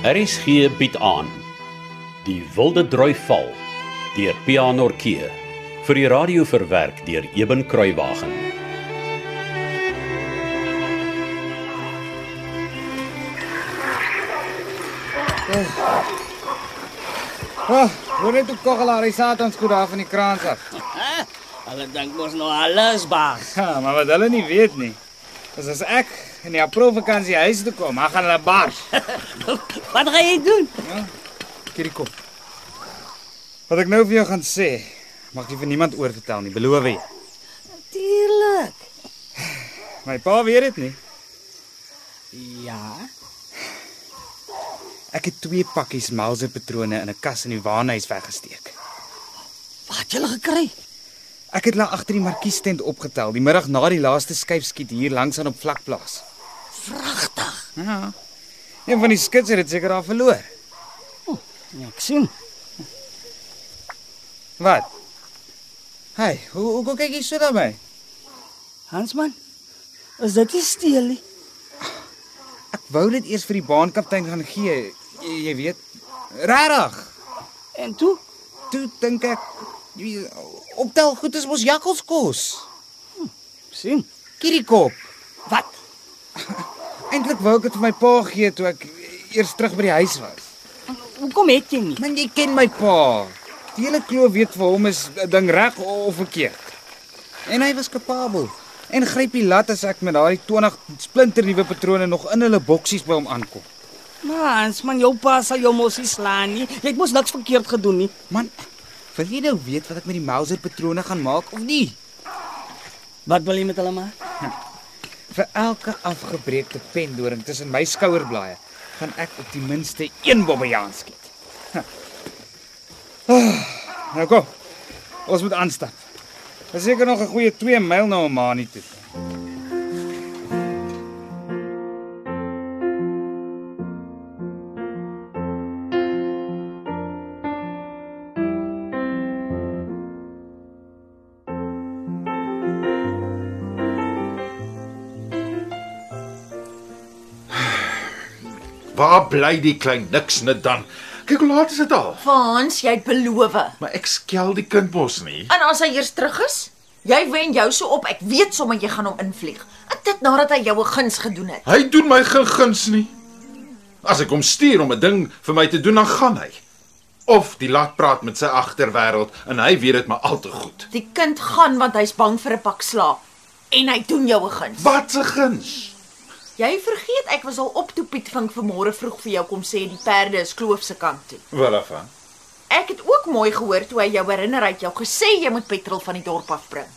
RSG bied aan Die Wilde Droi Val deur Pianorkee vir die radio verwerk deur Eben Kruiwagen. Ah, hoor net hoe koggelaar hy Satan skoot daar van die kraans af. Hulle dink mos nou alles baas. Ja, maar wat hulle nie weet nie, is as ek in die April vakansie huis toe kom, dan gaan hulle bars. Wat gaan jy doen? Hierdie kop. Wat ek nou vir jou gaan sê, mag jy vir niemand oorvertel nie, beloof jy. Tuurlik. My pa weet dit nie. Ja. Ek het twee pakkies Mauser patrone in 'n kas in die waanhuis weggesteek. Wat het jy gekry? Ek het hulle agter die markies tent opgetel, die middag na die laaste skyfskiet hier langs aan op vlakplaas. Vragtig. Ja. Een van die skits het seker daar verloor. Ja, ek sien. Wat? Hey, hoe hoe kyk jy so na my? Hansman. Is dit nie steel nie? Ek wou dit eers vir die baankaptein gaan gee. Jy, jy weet, regtig. En toe? Toe dink ek jy- optel goed is mos jakkalskos. sien. Kiriekop. Wat? Eintlik wou ek dit vir my pa gee toe ek eers terug by die huis was. Hoekom het jy nie? Man, jy ken my pa. Die hele kloof weet vir hom is 'n ding reg of verkeerd. En hy was kapabel. En gryp die lat as ek met daai 20 splinternuwe patrone nog in hulle boksies by hom aankom. Maar Hansman, jou pa sal jou mos nie slaan nie. Jy het mos niks verkeerd gedoen nie. Man, wil jy nou weet wat ek met die Mauser patrone gaan maak of nie? Wat wil jy met hulle maak? Vir elke afgebreekte pendoring tussen my skouerblaaie gaan ek op die minste een bobbejaan skiet. Ha. Ah, Nou kom. Ons moet aanstap. Dis seker nog 'n goeie 2 myl na Omani toe. Waar bly die klein niks net dan? Kyk hoe laat is dit al. Frans, jy het beloof. Maar ek skel die kind mos nie. En as hy eers terug is, jy wen jou so op. Ek weet sommer jy gaan hom invlieg. En dit nadat hy jou 'n guns gedoen het. Hy doen my geen guns nie. As ek hom stuur om 'n ding vir my te doen, dan gaan hy. Of die lat praat met sy agterwêreld en hy weet dit maar al te goed. Die kind gaan want hy's bang vir 'n pak slaap. En hy doen jou 'n guns. Wat 'n guns. Jy vergeet ek was al op toe Piet vink vanmôre vroeg vir jou kom sê die perde is kloof se kant toe. Wat af? Ek het ook mooi gehoor toe hy jou herinner hy het jou gesê jy moet petrol van die dorp af bring.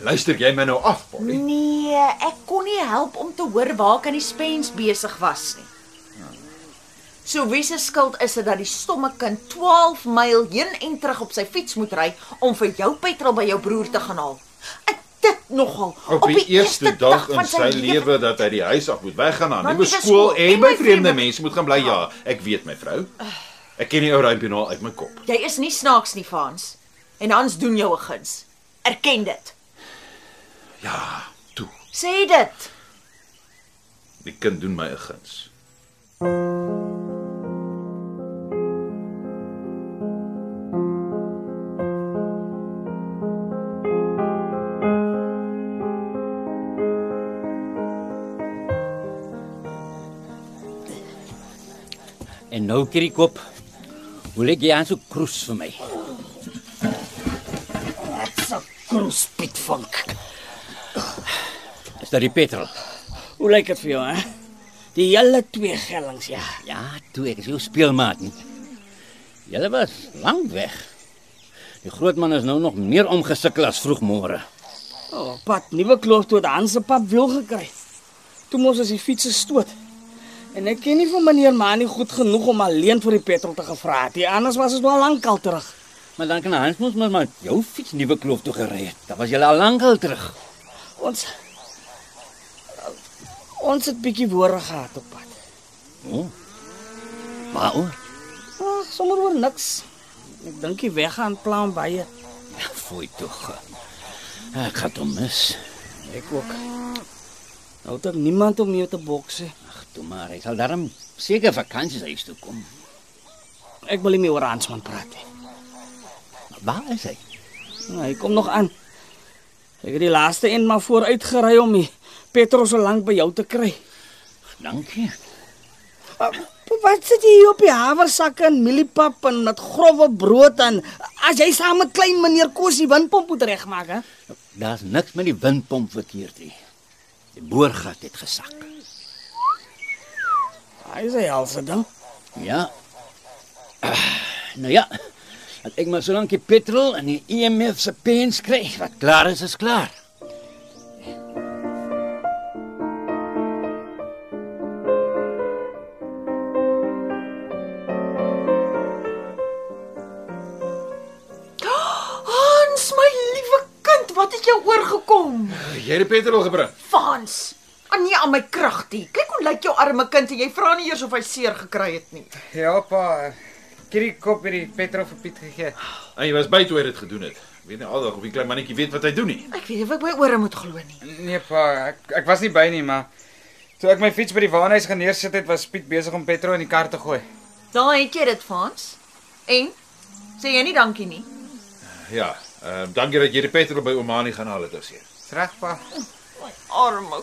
Luister jy my nou af, Polly? Nee, ek kon nie help om te hoor waar kan die spens besig was nie. So wie se skuld is dit dat die stomme kind 12 myl heen en terug op sy fiets moet ry om vir jou petrol by jou broer te gaan haal? Ek nogal. Op die eerste dag in sy lewe dat hy die huis af moet weggaan na 'n Maar nuwe nie vir skool en by vreemde mense moet gaan bly. Ja, ek weet my vrou. Ek ken die ou rympie nou uit my kop. Jy is nie snaaks nie, Frans. En Hans doen jou 'n guns. Erken dit. Ja, toe. Sê dit. Die kind doen my 'n guns. En nou kyk kop. Hoe lê jy aan so kroes vir my? Dit's 'n kroespiet vink. Is dit die petrol? Hoe lyk dit vir jou, hè? Die hele twee gellings, ja. Ja, toe ek is jou speelmaat nie. Julle was lank weg. Die groot man is nou nog meer omgesukkel as vroegmôre. O, oh, pad, nuwe kloof toe Hans se pap wil gekry. Toe mos as die fiets gestoot. En ek ken nie vir meneer Mani goed genoeg om alleen vir die petrol te gevra het. nie, Anders was dit nou al lankal terug. Maar dan kan Hans mos maar met jou fiets nuwe kloof toe gery het. Dan was jy al lankal terug. Ons ons het bietjie woorde gehad op pad. O. Waaroor? Ag, sommer oor niks. Ek dink jy weggaan plan baie. Ja, fooi tog. Ek gaan hom mis. Ek ook. Nou het ek niemand om mee te boks nie. Ag Toe maar hy sal daarom seker vakansies huis toe kom. Ek wil nie meer oor Hansman praat nie. Maar waar is hy? Nou, hy kom nog aan. Ek het die laaste een maar vooruit gery om die petrol so lank by jou te kry. Dankie. Uh, wat sit jy op die haversakke en mieliepap en met grove brood en as jy saam met klein meneer Kos die windpomp moet regmaak, hè? Daar's niks met die windpomp verkeerd nie. Die boorgat het gesak. Hy sê alse dan. Ja. Nou ja. Dat ek maar solank die petrol en die EMF se pens kry, wat klaar is is klaar. Hans, my liewe kind, wat het jou oorgekom? Jy het die petrol gebring. Frans, aan nie aan my kragtie. Kyk hoe lyk jou arme kind en jy vra nie eers of hy seer gekry het nie. Ja, pa. Kierie kop hierdie petrol vir Piet gegee. En jy was by toe hy dit gedoen het. Ek weet nie aldag of die klein mannetjie weet wat hy doen nie. Ek weet nie of ek my ore moet glo nie. Nee, pa, ek ek was nie by nie, maar toe ek my fiets by die waanhuis gaan neersit het, was Piet besig om petrol in die kar te gooi. Daar het jy dit, Frans. En sê jy nie dankie nie. Ja, ehm uh, dankie dat jy die petrol by Omani gaan haal het, ou seun. Dis reg, pa. My arme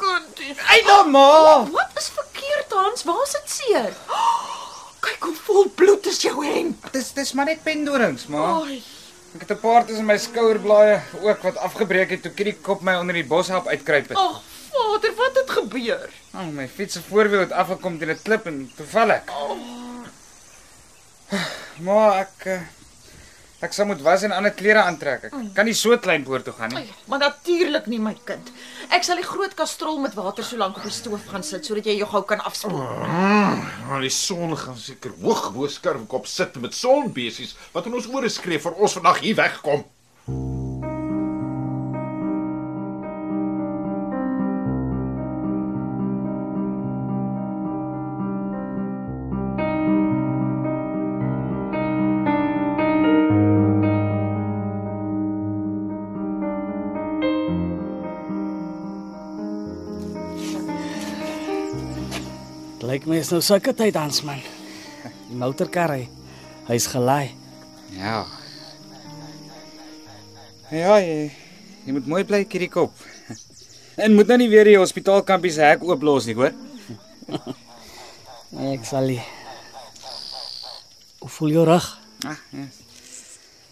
kindie. Ai, nou, ma. Wat is verkeerd, Hans? Waar's dit seer? Kyk hoe vol bloed is jou hemp. Dis dis maar net pendorings, ma. Ai. Ek het 'n paar tussen my skouerblaaie ook wat afgebreek het toe Kierie kop my onder die bos help uitkruip het. Ag, Vader, wat het gebeur? Oh, my fiets se voorwiel het afgekom teen 'n klip en toe val ek. Maar ek eh, ek sal moet was en ander klere aantrek. Ek kan nie so klein boor toe gaan nie. Ai, maar natuurlik nie, my kind. Ek sal die groot kastrol met water so lank op die stoof gaan sit sodat jy jou gou kan afspoel. Maar die son gaan seker hoog bo skurfkop sit met sonbesies wat in ons ore skree vir ons vandag hier wegkom. Lyk my is nou sulke tyd Hansman. Die motorkar hy hy's gelaai. Ja. Ja, jy, jy moet mooi bly Kierie kop. En moet nou nie weer die hospitaalkampie se hek ooplos nie, hoor? Ek sal nie. Hoe voel jou rug? Ah, ja.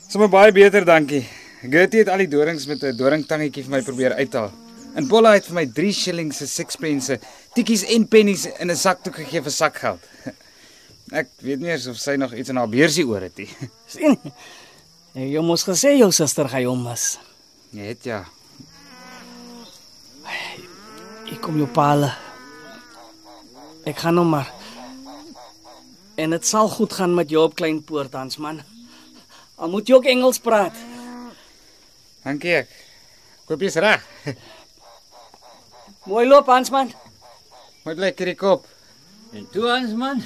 Sommige baie beter, dankie. Gertie het al die dorings met 'n doringtangetjie vir my probeer uithaal. En Bolla het vir my 3 shillings se sixpence, tikkies en pennies in 'n sakdoek gegee vir sakgeld. Ek weet nie eens of sy nog iets in haar beursie oor het nie. Sien. Jy moes gesê jou suster gaan jou mis. Het ja. Ek kom jou paal. Ek gaan nou maar. En dit sal goed gaan met jou op Kleinpoort, Hansman. Al moet jy ook Engels praat. Dankie ek. Koop jy's reg. Mooi loop, Hansman. Mooi bly Kierie kop. En toe ons man.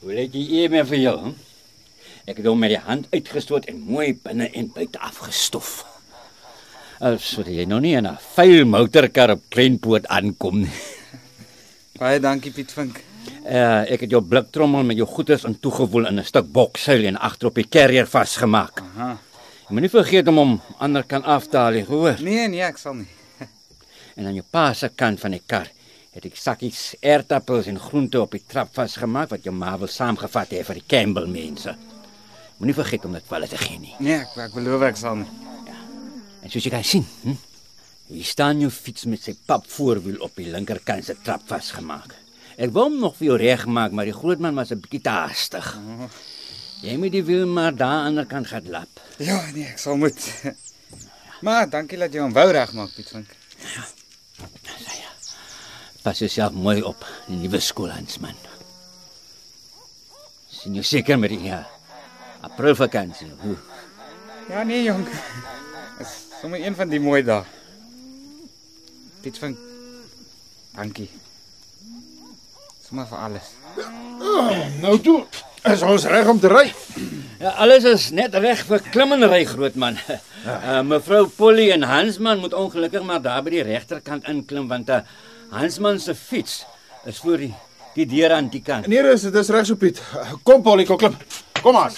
Hoe lyk jy eers vir jou? Hm? Ek het hom met die hand uitgestoot en mooi binne en buite afgestof. Asof jy nog nie in 'n vuil motorkar op Kleinpoort aankom nie. Baie dankie Piet Vink. Uh, ek het jou bliktrommel met jou goederes in toegewoel in 'n stuk bokseil en agter op die carrier vasgemaak. Aha. Jy moenie vergeet om hom ander kan af te haal, nie, hoor. Nee, nee, ek sal nie. En aan jou pa se kant van die kar het ek sakkies aardappels en groente op die trap vasgemaak wat jou ma wil saamgevat het vir die Campbell mense. Moenie vergeet om dit vir hulle te gee nie. Nee, ek ek beloof ek sal nie. En soos jy kan sien, hm? Hier staan jou fiets met sy pap voorwiel op die linkerkant se trap vasgemaak. Ek wou hom nog vir jou regmaak, maar die groot man was 'n bietjie te haastig. Jy moet die wiel maar daar aan die ander kant gaan lap. Ja, nee, ek sal moet. Maar dankie dat jy hom wou regmaak, Piet Vink. Pas jouself mooi op in die nuwe skoolhandsman. Sien jy seker met die ja, Aprilvakansie. Hoe? Ja, nee, jong. Is sommer een van die mooi dae. Piet Vink. Dankie. Sommer vir alles. Nou toe, is ons reg om te ry. Ja, alles is net reg vir klimmery grootman. Uh, mevrou Polly en Hansman moet ongelukkig maar daar by die regterkant inklim want uh, Hansman se fiets Is voor die die deur aan die kant. Nee, dis dis reg so Piet. Kom Polly, kom klim. Kom aan.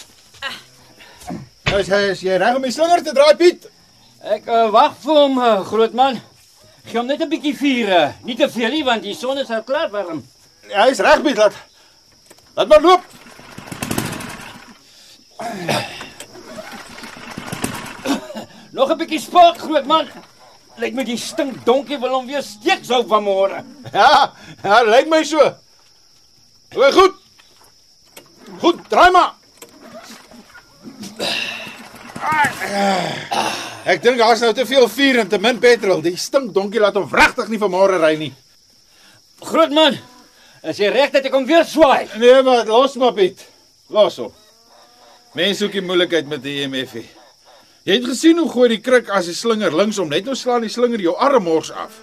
Nou is hy is jy reg om die slinger te draai Piet? Ek uh, wag vir hom, uh, groot man. Gee hom net 'n bietjie vuur, uh, nie te veel nie want die son is al klaar warm. Ja, hy is reg Piet, laat. Laat maar loop. Nog 'n bietjie spook, groot man. Lyk my die stink donkie wil hom weer steek sou vanmôre. Ja, ja, lyk my so. Hoe goed. Goed, draai maar. Ek dink daar's nou te veel vuur en te min petrol. Die stink donkie laat hom regtig nie vanmôre ry nie. Groot man, is jy reg dat ek hom weer swaai? Nee, maar los maar Piet. Los hom. Mense soek die moeilikheid met die EMF. -ie. Jy het gesien hoe gooi die kruk as die slinger linksom, net nou slaan die slinger jou arm mors af.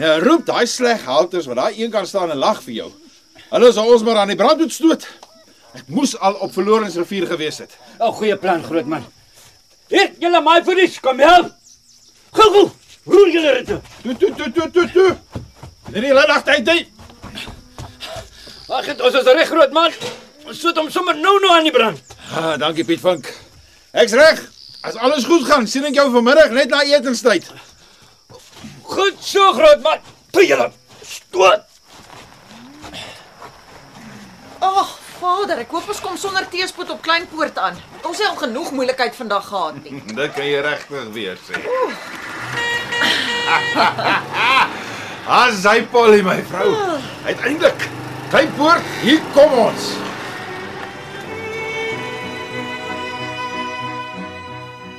Ja, roep daai sleg halters wat daai een kan staan en lag vir jou. Hulle sal ons maar aan die brand moet stoot. Ek moes al op Verlorensrivier gewees het. 'n Goeie plan, groot man. Hier, julle maai vir die kom help. Gou gou, roer julle dit. Toe toe toe toe toe toe. Nee, nee, laat agter hy. Wag, dit ons is reg, groot man. Ons sit hom sommer nou nou aan die brand. Ah, dankie Piet Vink. Ek's reg. As alles goed gaan, sien ek jou vanmiddag net na etenstyd. Goed so, groot man. Toe julle. Stoot. Ag, oh, Vader, ek hoop ons kom sonder teespoed op Kleinpoort aan. Ons het al genoeg moeilikheid vandag gehad nie. Dit kan jy regtig weer sê. As hy Polly my vrou. Uiteindelik. Kleinpoort, hier kom ons.